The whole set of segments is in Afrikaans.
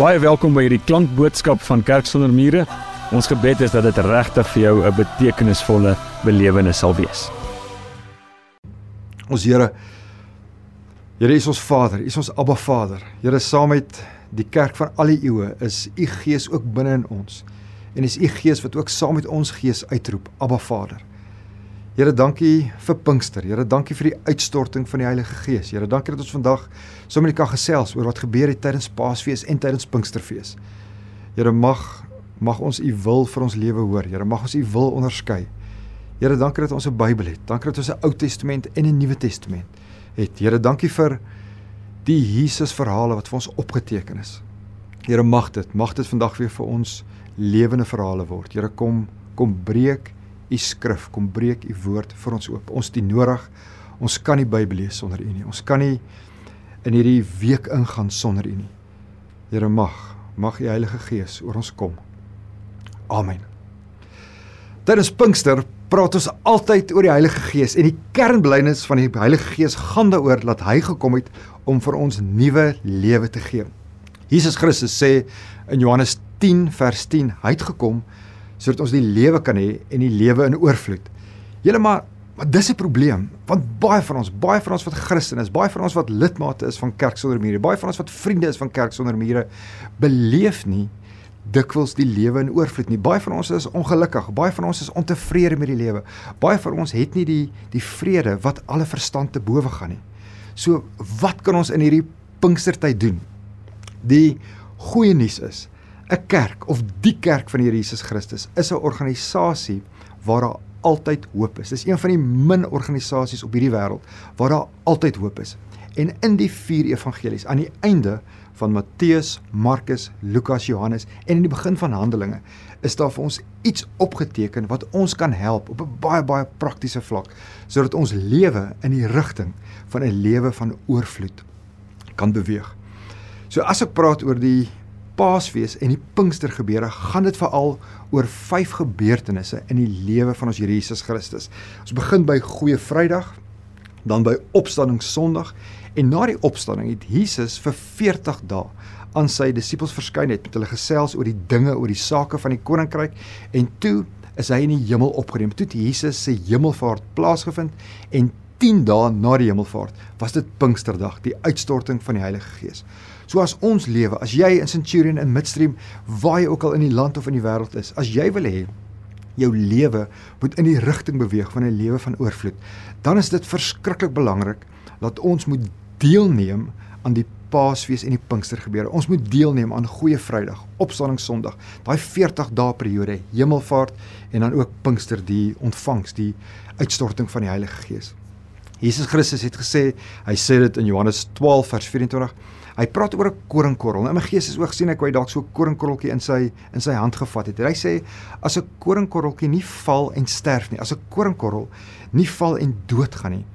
Baie welkom by hierdie klankboodskap van Kerk sonder mure. Ons gebed is dat dit regtig vir jou 'n betekenisvolle belewenis sal wees. Ons Here Here is ons Vader, is ons Abba Vader. Here saam met die kerk van al die eeue is u Gees ook binne in ons. En is u Gees wat ook saam met ons Gees uitroep, Abba Vader. Here, dankie vir Pinkster. Here, dankie vir die uitstorting van die Heilige Gees. Here, dankie dat ons vandag saam met mekaar gesels oor wat gebeur het tydens Paasfees en tydens Pinksterfees. Here, mag mag ons u wil vir ons lewe hoor. Here, mag ons u wil onderskei. Here, dankie dat ons 'n Bybel het. Dankie dat ons 'n Ou Testament en 'n Nuwe Testament het. Here, dankie vir die Jesus verhale wat vir ons opgeteken is. Here, mag dit, mag dit vandag weer vir ons lewende verhale word. Here, kom kom breek u skrif, kom breek u woord vir ons oop. Ons het nodig. Ons kan nie Bybel lees sonder u nie. Ons kan nie in hierdie week ingaan sonder u nie. Here mag, mag u Heilige Gees oor ons kom. Amen. Tydens Pinkster praat ons altyd oor die Heilige Gees en die kernbelydenis van die Heilige Gees gaan daaroor dat hy gekom het om vir ons nuwe lewe te gee. Jesus Christus sê in Johannes 10 vers 10, hy het gekom sodat ons die lewe kan hê en die lewe in oorvloed. Julle maar maar dis 'n probleem want baie van ons, baie van ons wat Christen is, baie van ons wat lidmate is van Kerk sonder mure, baie van ons wat vriende is van Kerk sonder mure, beleef nie dikwels die lewe in oorvloed nie. Baie van ons is ongelukkig, baie van ons is ontevrede met die lewe. Baie van ons het nie die die vrede wat alle verstand te bowe gaan nie. So wat kan ons in hierdie Pinkstertyd doen? Die goeie nuus is 'n kerk of die kerk van die Here Jesus Christus is 'n organisasie waar daar altyd hoop is. Dis een van die min organisasies op hierdie wêreld waar daar altyd hoop is. En in die vier evangelies aan die einde van Matteus, Markus, Lukas, Johannes en in die begin van Handelinge is daar vir ons iets opgeteken wat ons kan help op 'n baie baie praktiese vlak sodat ons lewe in die rigting van 'n lewe van oorvloed kan beweeg. So as ek praat oor die Paasfees en die Pinkstergebeure, gaan dit veral oor vyf gebeurtenisse in die lewe van ons Here Jesus Christus. Ons begin by Goeie Vrydag, dan by Opstanding Sondag En na die opstanding het Jesus vir 40 dae aan sy disippels verskyn het met hulle gesels oor die dinge oor die sake van die koninkryk en toe is hy in die hemel opgeneem. Toe het Jesus se hemelvaart plaasgevind en 10 dae na die hemelvaart was dit Pinksterdag, die uitstorting van die Heilige Gees. So as ons lewe, as jy in Centurion in Midstream, waar jy ook al in die land of in die wêreld is, as jy wil hê jou lewe moet in die rigting beweeg van 'n lewe van oorvloed, dan is dit verskriklik belangrik dat ons moet deelneem aan die Paasfees en die Pinkstergebeure. Ons moet deelneem aan Goeie Vrydag, Opstanding Sondag, daai 40 dae periode, Hemelvaart en dan ook Pinkster die ontvangs, die uitstorting van die Heilige Gees. Jesus Christus het gesê, hy sê dit in Johannes 12 vers 24. Hy praat oor 'n koringkorrel. Nou my gees is oog sien ek hoe hy dalk so 'n koringkorreltjie in sy in sy hand gevat het. En hy sê as 'n koringkorreltjie nie val en sterf nie, as 'n koringkorrel nie val en doodgaan nie,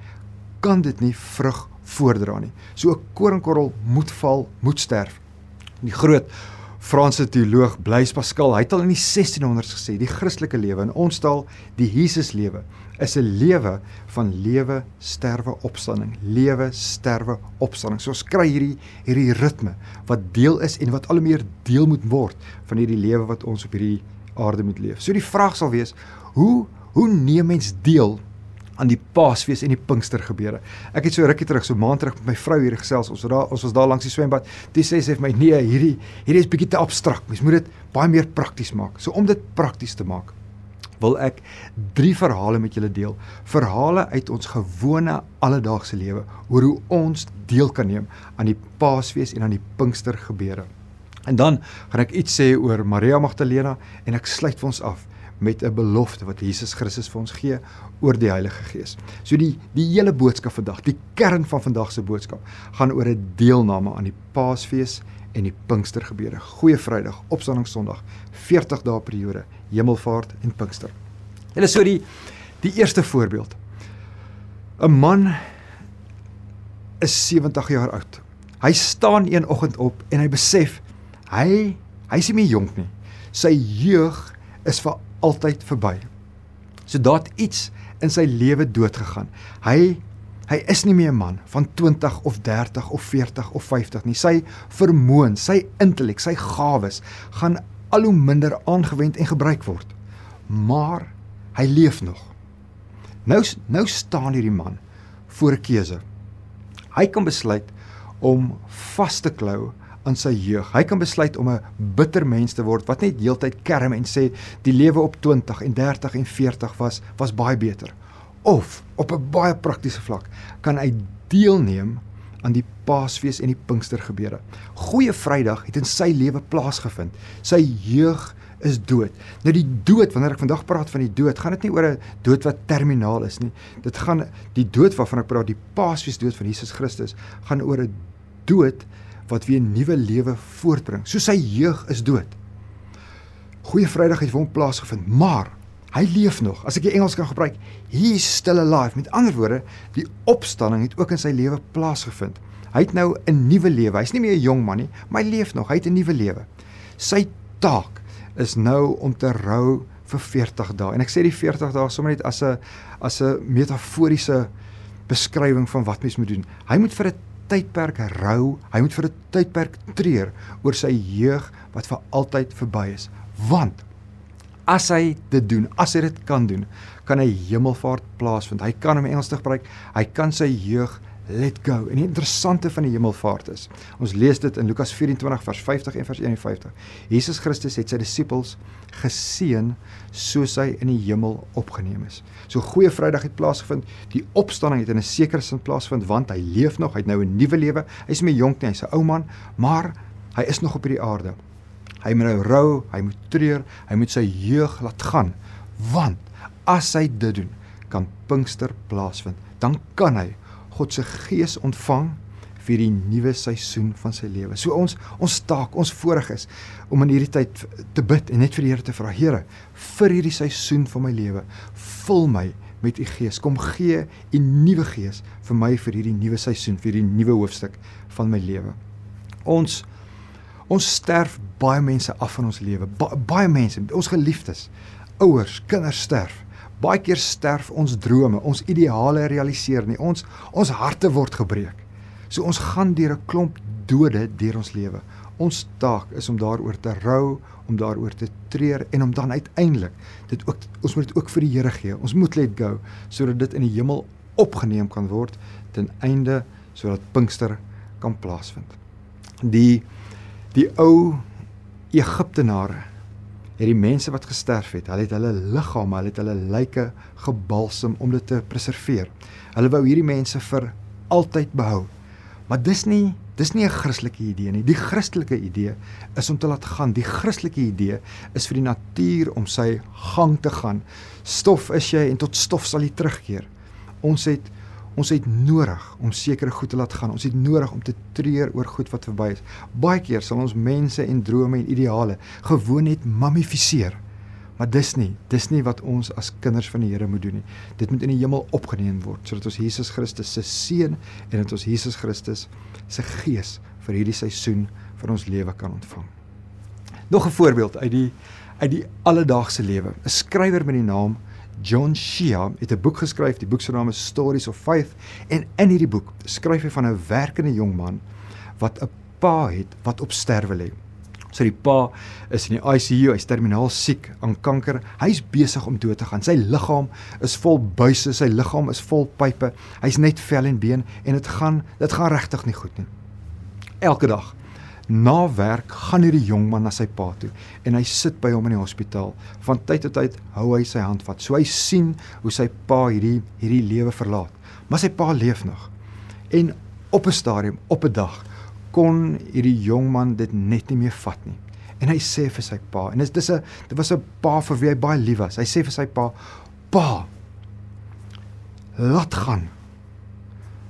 kan dit nie vrug voordra nie. So 'n koringkorrel moet val, moet sterf. Die groot Franse teoloog Blaise Pascal, hy het al in die 1600s gesê, die Christelike lewe in ons taal, die Jesus lewe, is 'n lewe van lewe, sterwe, opstanding, lewe, sterwe, opstanding. So ons kry hierdie hierdie ritme wat deel is en wat al meer deel moet word van hierdie lewe wat ons op hierdie aarde moet leef. So die vraag sal wees, hoe hoe neem mens deel aan die Paasfees en die Pinkster gebeure. Ek het so rukkie terug, so maand terug met my vrou hier gesels. Ons was daar ons was daar langs die swembad. Dit sê sy vir my, "Nee, hierdie hierdie is bietjie te abstrakt. Mens moet dit baie meer prakties maak." So om dit prakties te maak, wil ek drie verhale met julle deel. Verhale uit ons gewone alledaagse lewe oor hoe ons deel kan neem aan die Paasfees en aan die Pinkster gebeure. En dan gaan ek iets sê oor Maria Magdalena en ek sluit vir ons af met 'n belofte wat Jesus Christus vir ons gee oor die Heilige Gees. So die die hele boodskap vandag, die kern van vandag se boodskap gaan oor 'n deelname aan die Paasfees en die Pinkstergebeure. Goeie Vrydag, Opstanding Sondag, 40 dae periode, Hemelvaart en Pinkster. Hulle so die die eerste voorbeeld. 'n Man is 70 jaar oud. Hy staan een oggend op en hy besef hy hy is nie meer jonk nie. Sy jeug is vir altyd verby. So daar het iets in sy lewe dood gegaan. Hy Hy is nie meer 'n man van 20 of 30 of 40 of 50 nie. Sy vermoë, sy intellek, sy gawes gaan al hoe minder aangewend en gebruik word. Maar hy leef nog. Nou nou staan hierdie man voor 'n keuse. Hy kan besluit om vas te klou aan sy jeug. Hy kan besluit om 'n bitter mens te word wat net heeltyd kerm en sê die lewe op 20 en 30 en 40 was was baie beter. Of op 'n baie praktiese vlak kan hy deelneem aan die Paasfees en die Pinkstergebeure. Goeie Vrydag het in sy lewe plaasgevind. Sy jeug is dood. Nou die dood, wanneer ek vandag praat van die dood, gaan dit nie oor 'n dood wat terminaal is nie. Dit gaan die dood waarvan ek praat, die Paasfees dood van Jesus Christus, gaan oor 'n dood wat weer 'n nuwe lewe voortbring. So sy jeug is dood. Goeie Vrydag het vir hom plaasgevind, maar hy leef nog. As ek die Engels kan gebruik, he is still alive. Met ander woorde, die opstanding het ook in sy lewe plaasgevind. Hy het nou 'n nuwe lewe. Hy's nie meer 'n jong man nie, maar hy leef nog. Hy het 'n nuwe lewe. Sy taak is nou om te rou vir 40 dae. En ek sê die 40 dae sommer net as 'n as 'n metaforiese beskrywing van wat mens moet doen. Hy moet vir 'n tydperk rou, hy moet vir 'n tydperk treur oor sy jeug wat vir altyd verby is. Want as hy dit doen, as hy dit kan doen, kan hy hemelvaart plaasvind. Hy kan hom Engels gebruik. Hy kan sy jeug let go. En die interessante van die hemelvaart is, ons lees dit in Lukas 24 vers 50 en vers 51. Jesus Christus het sy disippels geseën soos hy in die hemel opgeneem is. So goeie Vrydag het plaasgevind, die opstanding het in 'n sekere sin plaasgevind want hy leef nog, hy het nou 'n nuwe lewe. Hy's nie meer jonk nie, hy's 'n ou man, maar hy is nog op hierdie aarde. Hy moet nou rou, hy moet treur, hy moet sy jeug laat gaan, want as hy dit doen, kan Pinkster plaasvind. Dan kan hy God se gees ontvang vir die nuwe seisoen van sy lewe. So ons ons taak, ons voorreg is om in hierdie tyd te bid en net vir die Here te vra, Here, vir hierdie seisoen van my lewe, vul my met u gees. Kom gee u nuwe gees vir my vir hierdie nuwe seisoen, vir hierdie nuwe hoofstuk van my lewe. Ons ons sterf baie mense af in ons lewe. Ba baie mense, ons geliefdes, ouers, kinders sterf. Baie keer sterf ons drome, ons ideale realiseer nie. Ons ons harte word gebreek. So ons gaan deur 'n klomp dode deur ons lewe. Ons taak is om daaroor te rou, om daaroor te treur en om dan uiteindelik dit ook ons moet dit ook vir die Here gee. Ons moet let go sodat dit in die hemel opgeneem kan word ten einde sodat Pinkster kan plaasvind. Die die ou Egiptenare het die mense wat gesterf het, hulle het hulle liggame, hulle het hulle lyke gebalsem om dit te preserveer. Hulle wou hierdie mense vir altyd behou. Maar dis nie dis nie 'n Christelike idee nie. Die Christelike idee is om te laat gaan. Die Christelike idee is vir die natuur om sy gang te gaan. Stof is jy en tot stof sal jy terugkeer. Ons het Ons het nodig om sekere goed te laat gaan. Ons het nodig om te treur oor goed wat verby is. Baie keer sal ons mense en drome en ideale gewoon net mummifiseer. Maar dis nie, dis nie wat ons as kinders van die Here moet doen nie. Dit moet in die hemel opgeneem word sodat ons Jesus Christus se seën en dat ons Jesus Christus se gees vir hierdie seisoen van ons lewe kan ontvang. Nog 'n voorbeeld uit die uit die alledaagse lewe. 'n Skrywer met die naam John Shea het 'n boek geskryf, die boek se naam is Stories of Faith en in hierdie boek skryf hy van 'n werkende jong man wat 'n pa het wat op sterwe lê. So die pa is in die ICU, hy's terminaal siek aan kanker. Hy's besig om dood te gaan. Sy liggaam is vol buise, sy liggaam is vol pype. Hy's net vel en been en dit gaan dit gaan regtig nie goed nie. Elke dag Na werk gaan hierdie jong man na sy pa toe en hy sit by hom in die hospitaal. Van tyd tot tyd hou hy sy hand vat. So hy sien hoe sy pa hierdie hierdie lewe verlaat. Maar sy pa leef nog. En op 'n stadium, op 'n dag kon hierdie jong man dit net nie meer vat nie. En hy sê vir sy pa, en dit is 'n dit was 'n pa vir wie hy baie lief was. Hy sê vir sy pa: "Pa, laat gaan.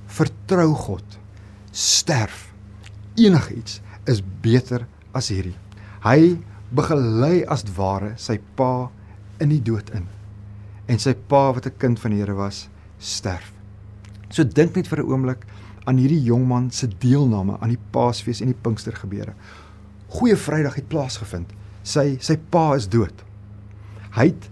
Vertrou God. Sterf. Enigiets is beter as hierdie. Hy begelei as ware sy pa in die dood in. En sy pa wat 'n kind van die Here was, sterf. So dink net vir 'n oomblik aan hierdie jong man se deelname aan die Paasfees en die Pinkstergebeure. Goeie Vrydag het plaasgevind. Sy sy pa is dood. Hy het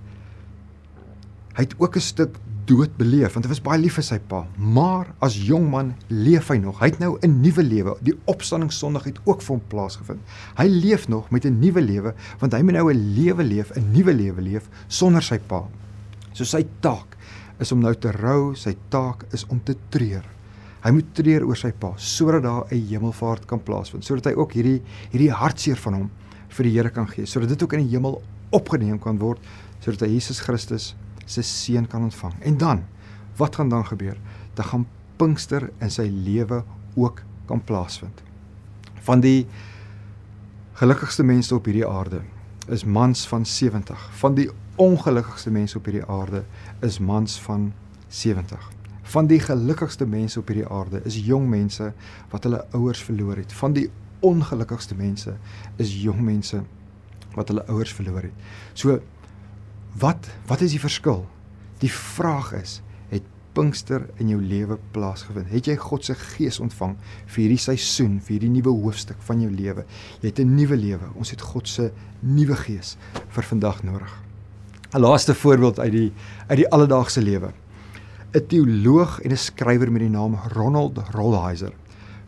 hy het ook 'n stuk dood beleef want hy was baie lief vir sy pa. Maar as jong man leef hy nog. Hy het nou 'n nuwe lewe. Die opstanding Sondag het ook vir hom plaasgevind. Hy leef nog met 'n nuwe lewe want hy moet nou 'n lewe leef, 'n nuwe lewe leef sonder sy pa. So sy taak is om nou te rou, sy taak is om te treur. Hy moet treur oor sy pa sodat daar 'n hemelvaart kan plaasvind, sodat hy ook hierdie hierdie hartseer van hom vir die Here kan gee, sodat dit ook in die hemel opgeneem kan word, sodat hy Jesus Christus se seën kan ontvang. En dan, wat gaan dan gebeur? Dan gaan Pinkster in sy lewe ook kan plaasvind. Van die gelukkigste mense op hierdie aarde is mans van 70. Van die ongelukkigste mense op hierdie aarde is mans van 70. Van die gelukkigste mense op hierdie aarde is jong mense wat hulle ouers verloor het. Van die ongelukkigste mense is jong mense wat hulle ouers verloor het. So wat wat is die verskil? Die vraag is, het Pinkster in jou lewe plaasgevind? Het jy God se gees ontvang vir hierdie seisoen, vir hierdie nuwe hoofstuk van jou lewe? Jy het 'n nuwe lewe. Ons het God se nuwe gees vir vandag nodig. 'n Laaste voorbeeld uit die uit die alledaagse lewe. 'n Teoloog en 'n skrywer met die naam Ronald Rolheiser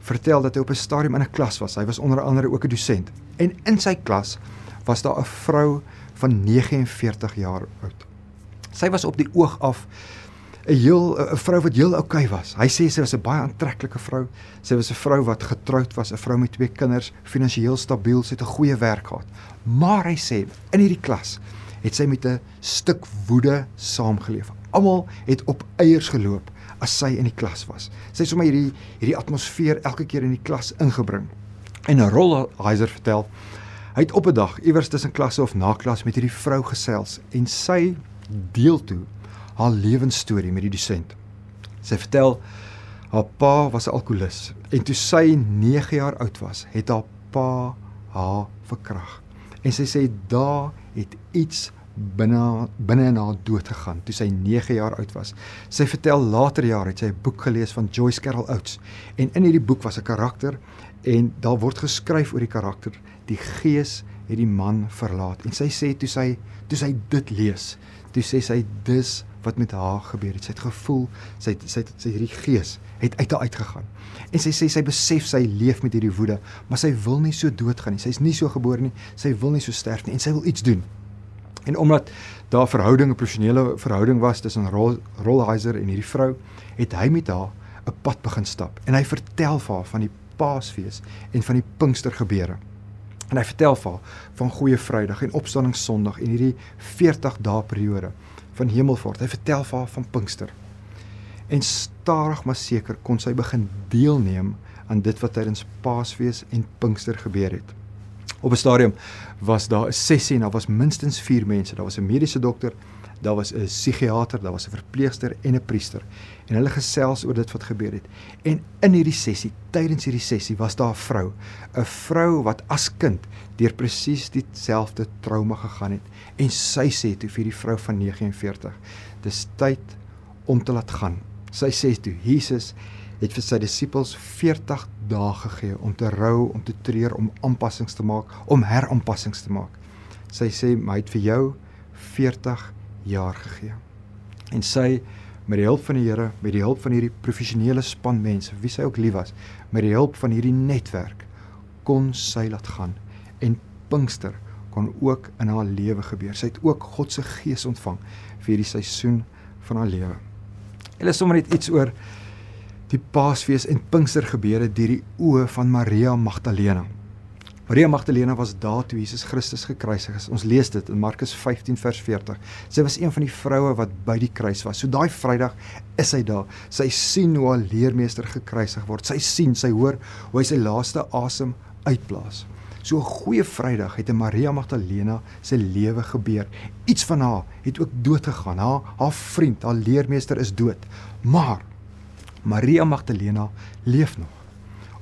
vertel dat hy op 'n stadium in 'n klas was. Hy was onder andere ook 'n dosent. En in sy klas was daar 'n vrou van 49 jaar oud. Sy was op die oog af 'n heel 'n vrou wat heel oukei was. Hy sê sy was 'n baie aantreklike vrou. Sy was 'n vrou wat getroud was, 'n vrou met twee kinders, finansiëel stabiel, sy het 'n goeie werk gehad. Maar hy sê in hierdie klas het sy met 'n stuk woede saamgeleef. Almal het op eiers geloop as sy in die klas was. Sy het sommer hierdie hierdie atmosfeer elke keer in die klas ingebring. En Rollheiser vertel, hy het op 'n dag iewers tussen klasse of na klas met hierdie vrou gesels en sy deel toe haar lewensstorie met die dosent. Sy vertel haar pa was 'n alkolikus en toe sy 9 jaar oud was, het haar pa haar verkrag. En sy sê daar het iets binne binne na dood gegaan toe sy 9 jaar oud was. Sy vertel later jare het sy 'n boek gelees van Joyce Carol Oates en in hierdie boek was 'n karakter en daar word geskryf oor die karakter. Die gees het die man verlaat en sy sê toe sy toe sy dit lees, toe sê sy dis wat met haar gebeur het. Sy het gevoel sy het, sy het, sy hierdie gees het uit haar uitgegaan. En sy sê sy besef sy leef met hierdie woede, maar sy wil nie so doodgaan nie. Sy's nie so gebore nie. Sy wil nie so sterf nie en sy wil iets doen. En omdat daar verhouding 'n professionele verhouding was tussen Rollheiser en hierdie vrou, het hy met haar 'n pad begin stap en hy vertel vir haar van die Paasfees en van die Pinkster gebeure. En hy vertel vir haar van Goeie Vrydag en Opstanding Sondag en hierdie 40 dae periode van Hemelvaart. Hy vertel vir haar van Pinkster. En stadig maar seker kon sy begin deelneem aan dit wat tydens Paasfees en Pinkster gebeur het. Op 'n stadium was daar 'n sessie en daar was minstens 4 mense. Daar was 'n mediese dokter, daar was 'n psigiater, daar was 'n verpleegster en 'n priester. En hulle gesels oor dit wat gebeur het. En in hierdie sessie, tydens hierdie sessie was daar 'n vrou, 'n vrou wat as kind deur presies dieselfde trauma gegaan het. En sy sê toe vir die vrou van 49, "Dis tyd om te laat gaan." Sy sê toe, "Jesus, het vir sy disippels 40 dae gegee om te rou, om te treur, om aanpassings te maak, om heraanpassings te maak. Sy sê my het vir jou 40 jaar gegee. En sy met die hulp van die Here, met die hulp van hierdie professionele span mense, wie sy ook lief was, met die hulp van hierdie netwerk kon sy laat gaan en Pinkster kon ook in haar lewe gebeur. Sy het ook God se gees ontvang vir hierdie seisoen van haar lewe. Hulle sommer net iets oor die Paasfees en Pinkster gebeure deur die oë van Maria Magdalena. Maria Magdalena was daar toe Jesus Christus gekruisig is. Ons lees dit in Markus 15 vers 40. Sy was een van die vroue wat by die kruis was. So daai Vrydag is sy daar. Sy sien hoe haar leermeester gekruisig word. Sy sien, sy hoor hoe hy sy laaste asem uitblaas. So 'n goeie Vrydag het in Maria Magdalena se lewe gebeur. Iets van haar het ook dood gegaan. Haar haar vriend, haar leermeester is dood. Maar Maria Magdalena leef nog.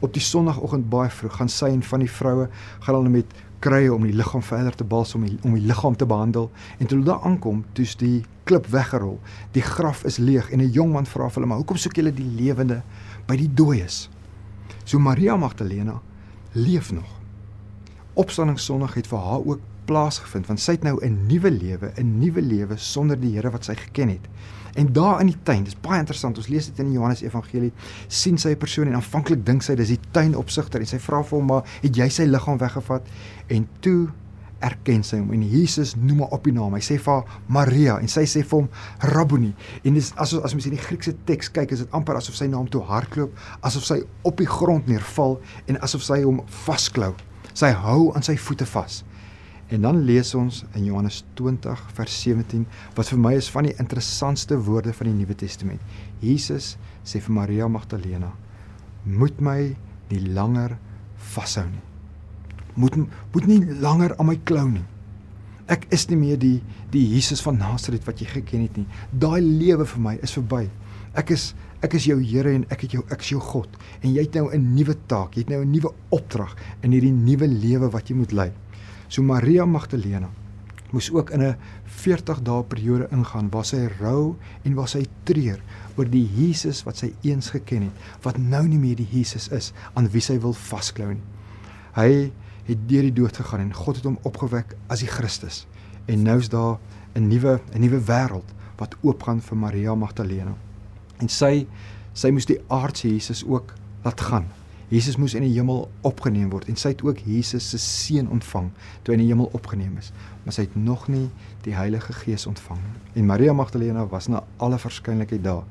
Op die sonoggend baie vroeg gaan sy en van die vroue gaan hulle met kruie om die liggaam verder te bals om die, om die liggaam te behandel en toe hulle daar aankom, toets die klip weggerol. Die graf is leeg en 'n jong man vra vir hulle: "Maar hoekom soek julle die lewende by die dooies?" So Maria Magdalena leef nog. Opstanding Sondag het vir haar ook plaasgevind want sy het nou 'n nuwe lewe, 'n nuwe lewe sonder die Here wat sy geken het. En daar in die tuin, dis baie interessant. Ons lees dit in die Johannes Evangelie, sien sy 'n persoon en aanvanklik dink sy dis die tuinopsigter en sy vra vir hom maar het jy sy liggaam weggevat? En toe erken sy hom en Jesus noem haar op die naam. Hy sê vir haar Maria en sy sê vir hom Rabboni. En dis as as mens in die Griekse teks kyk, is dit amper asof sy na hom toe hardloop, asof sy op die grond neerval en asof sy hom vasklou. Sy hou aan sy voete vas. En dan lees ons in Johannes 20 vers 17 wat vir my is van die interessantste woorde van die Nuwe Testament. Jesus sê vir Maria Magdalena: "Moet my nie langer vashou nie. Moet moet nie langer aan my klou nie. Ek is nie meer die die Jesus van Nasaret wat jy geken het nie. Daai lewe vir my is verby. Ek is ek is jou Here en ek het jou ek is jou God en jy het nou 'n nuwe taak, jy het nou 'n nuwe opdrag in hierdie nuwe lewe wat jy moet lei." So Maria Magdalena moes ook in 'n 40 dae periode ingaan waar sy rou en waar sy treur oor die Jesus wat sy eens geken het, wat nou nie meer die Jesus is aan wie sy wil vasklou nie. Hy het deur die dood gegaan en God het hom opgewek as die Christus. En nou is daar 'n nuwe 'n nuwe wêreld wat oopgaan vir Maria Magdalena. En sy sy moes die aardse Jesus ook laat gaan Jesus moes in die hemel opgeneem word en sy het ook Jesus se seun ontvang toe hy in die hemel opgeneem is, maar sy het nog nie die Heilige Gees ontvang nie. En Maria Magdalena was na alle verskynlikheid daar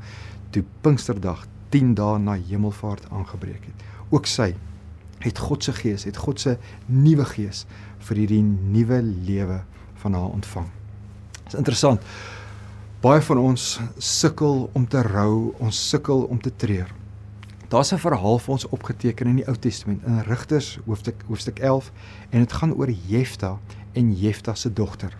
toe Pinksterdag 10 dae na hemelvaart aangebreek het. Ook sy het God se Gees, het God se nuwe Gees vir hierdie nuwe lewe van haar ontvang. Dit is interessant. Baie van ons sukkel om te rou, ons sukkel om te treur. Daar's 'n verhaal vir ons opgeteken in die Ou Testament in Rigters hoofstuk hoofstuk 11 en dit gaan oor Jefta en Jefta se dogter.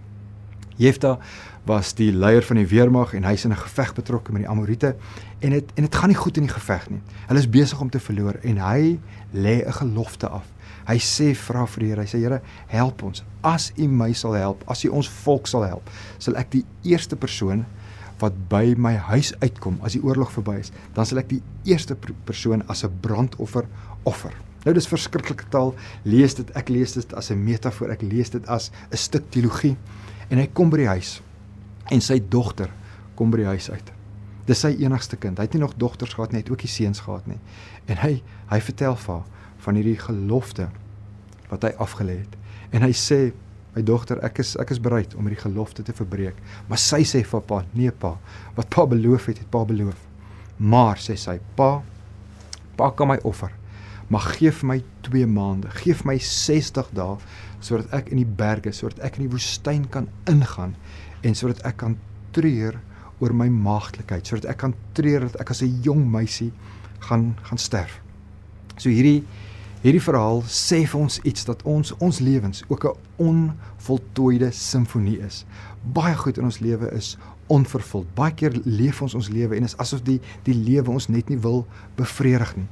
Jefta was die leier van die weermag en hy's in 'n geveg betrokke met die Amorite en dit en dit gaan nie goed in die geveg nie. Hulle is besig om te verloor en hy lê 'n gelofte af. Hy sê vra vir die Here, hy sê Here, help ons. As U my sal help, as U ons volk sal help, sal ek die eerste persoon wat by my huis uitkom as die oorlog verby is, dan sal ek die eerste persoon as 'n brandoffer offer. Nou dis verskriklike taal. Lees dit, ek lees dit as 'n metafoor, ek lees dit as 'n stuk teologie. En hy kom by die huis en sy dogter kom by die huis uit. Dis sy enigste kind. Hy het nie nog dogters gehad nie, het ook nie seuns gehad nie. En hy hy vertel vir haar van hierdie gelofte wat hy afgelê het. En hy sê My dogter, ek is ek is bereid om hierdie gelofte te verbreek. Maar sy sê vir pa, nee pa, wat pa beloof het, het pa beloof. Maar sê sy, pa, pa kan my offer. Maar gee vir my 2 maande, gee vir my 60 dae sodat ek in die berge, sodat ek in die woestyn kan ingaan en sodat ek kan treur oor my maagdelikheid, sodat ek kan treur dat ek as 'n jong meisie gaan gaan sterf. So hierdie Hierdie verhaal sê vir ons iets dat ons ons lewens ook 'n onvoltooide simfonie is. Baie goed in ons lewe is onvervuld. Baie keer leef ons ons lewe en is asof die die lewe ons net nie wil bevredig nie.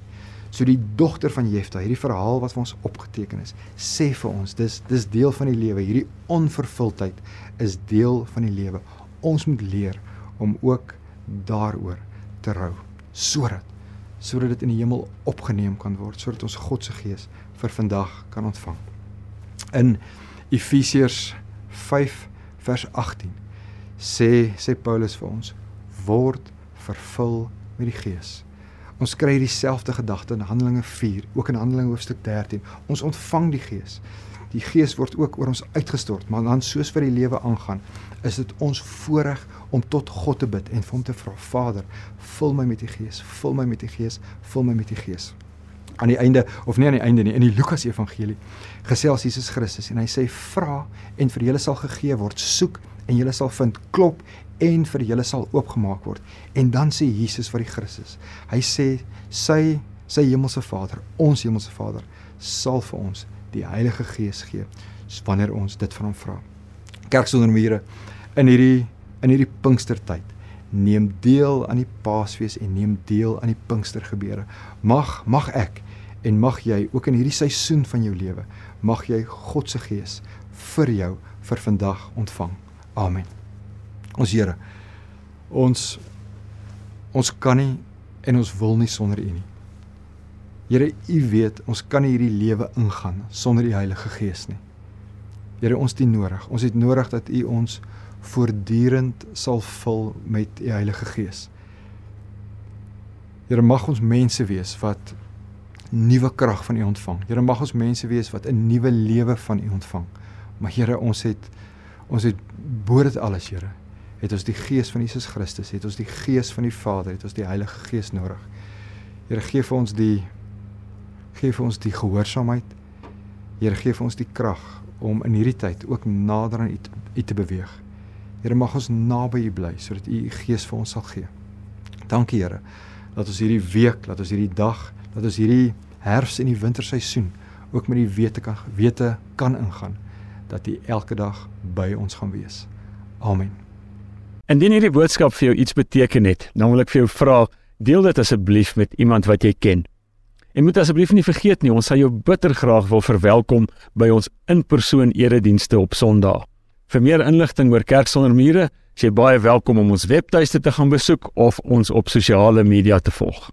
So die dogter van Jefta, hierdie verhaal wat vir ons opgeteken is, sê vir ons dis dis deel van die lewe. Hierdie onvervuldheid is deel van die lewe. Ons moet leer om ook daaroor te rou sodat sodat dit in die hemel opgeneem kan word sodat ons God se gees vir vandag kan ontvang. In Efesiërs 5 vers 18 sê sê Paulus vir ons word vervul met die gees. Ons kry dieselfde gedagte in Handelinge 4, ook in Handelinge hoofstuk 13. Ons ontvang die gees. Die gees word ook oor ons uitgestort, maar dan soos vir die lewe aangaan, is dit ons voorreg om tot God te bid en vir hom te vra Vader, vul my met die Gees, vul my met die Gees, vul my met die Gees. Aan die einde of nie aan die einde nie, in die Lukas Evangelie gesels Jesus Christus en hy sê vra en vir julle sal gegee word, soek en julle sal vind, klop en vir julle sal oopgemaak word. En dan sê Jesus vir die Christus. Hy sê sy sy hemelse Vader, ons hemelse Vader, sal vir ons die Heilige Gees gee wanneer ons dit van hom vra. Kerk sonder mure in hierdie in hierdie Pinkstertyd. Neem deel aan die Paasfees en neem deel aan die Pinkstergebeure. Mag mag ek en mag jy ook in hierdie seisoen van jou lewe, mag jy God se Gees vir jou vir vandag ontvang. Amen. Ons Here, ons ons kan nie en ons wil nie sonder U nie. Here, U weet, ons kan nie hierdie lewe ingaan sonder die Heilige Gees nie. Here, ons het nodig. Ons het nodig dat U ons voortdurend sal vul met u Heilige Gees. Here mag ons mense wees wat nuwe krag van U ontvang. Here mag ons mense wees wat 'n nuwe lewe van U ontvang. Maar Here, ons het ons het bo dit alles, Here. Het ons die Gees van Jesus Christus, het ons die Gees van die Vader, het ons die Heilige Gees nodig. Here, gee vir ons die gee vir ons die gehoorsaamheid. Here, gee vir ons die krag om in hierdie tyd ook nader aan U te, u te beweeg. Here, mag ons naby U bly sodat U U Gees vir ons sal gee. Dankie, Here. Dat ons hierdie week, dat ons hierdie dag dat ons hierdie herfs en die winterseisoen ook met die wete kan wete kan ingaan dat hy elke dag by ons gaan wees. Amen. Indien hierdie boodskap vir jou iets beteken het, dan wil ek vir jou vra, deel dit asseblief met iemand wat jy ken. En moet asseblief nie vergeet nie, ons sal jou bitter graag wil verwelkom by ons in-persoon eredienste op Sondag. Vir meer inligting oor Kerk sonder mure, is jy baie welkom om ons webtuiste te gaan besoek of ons op sosiale media te volg.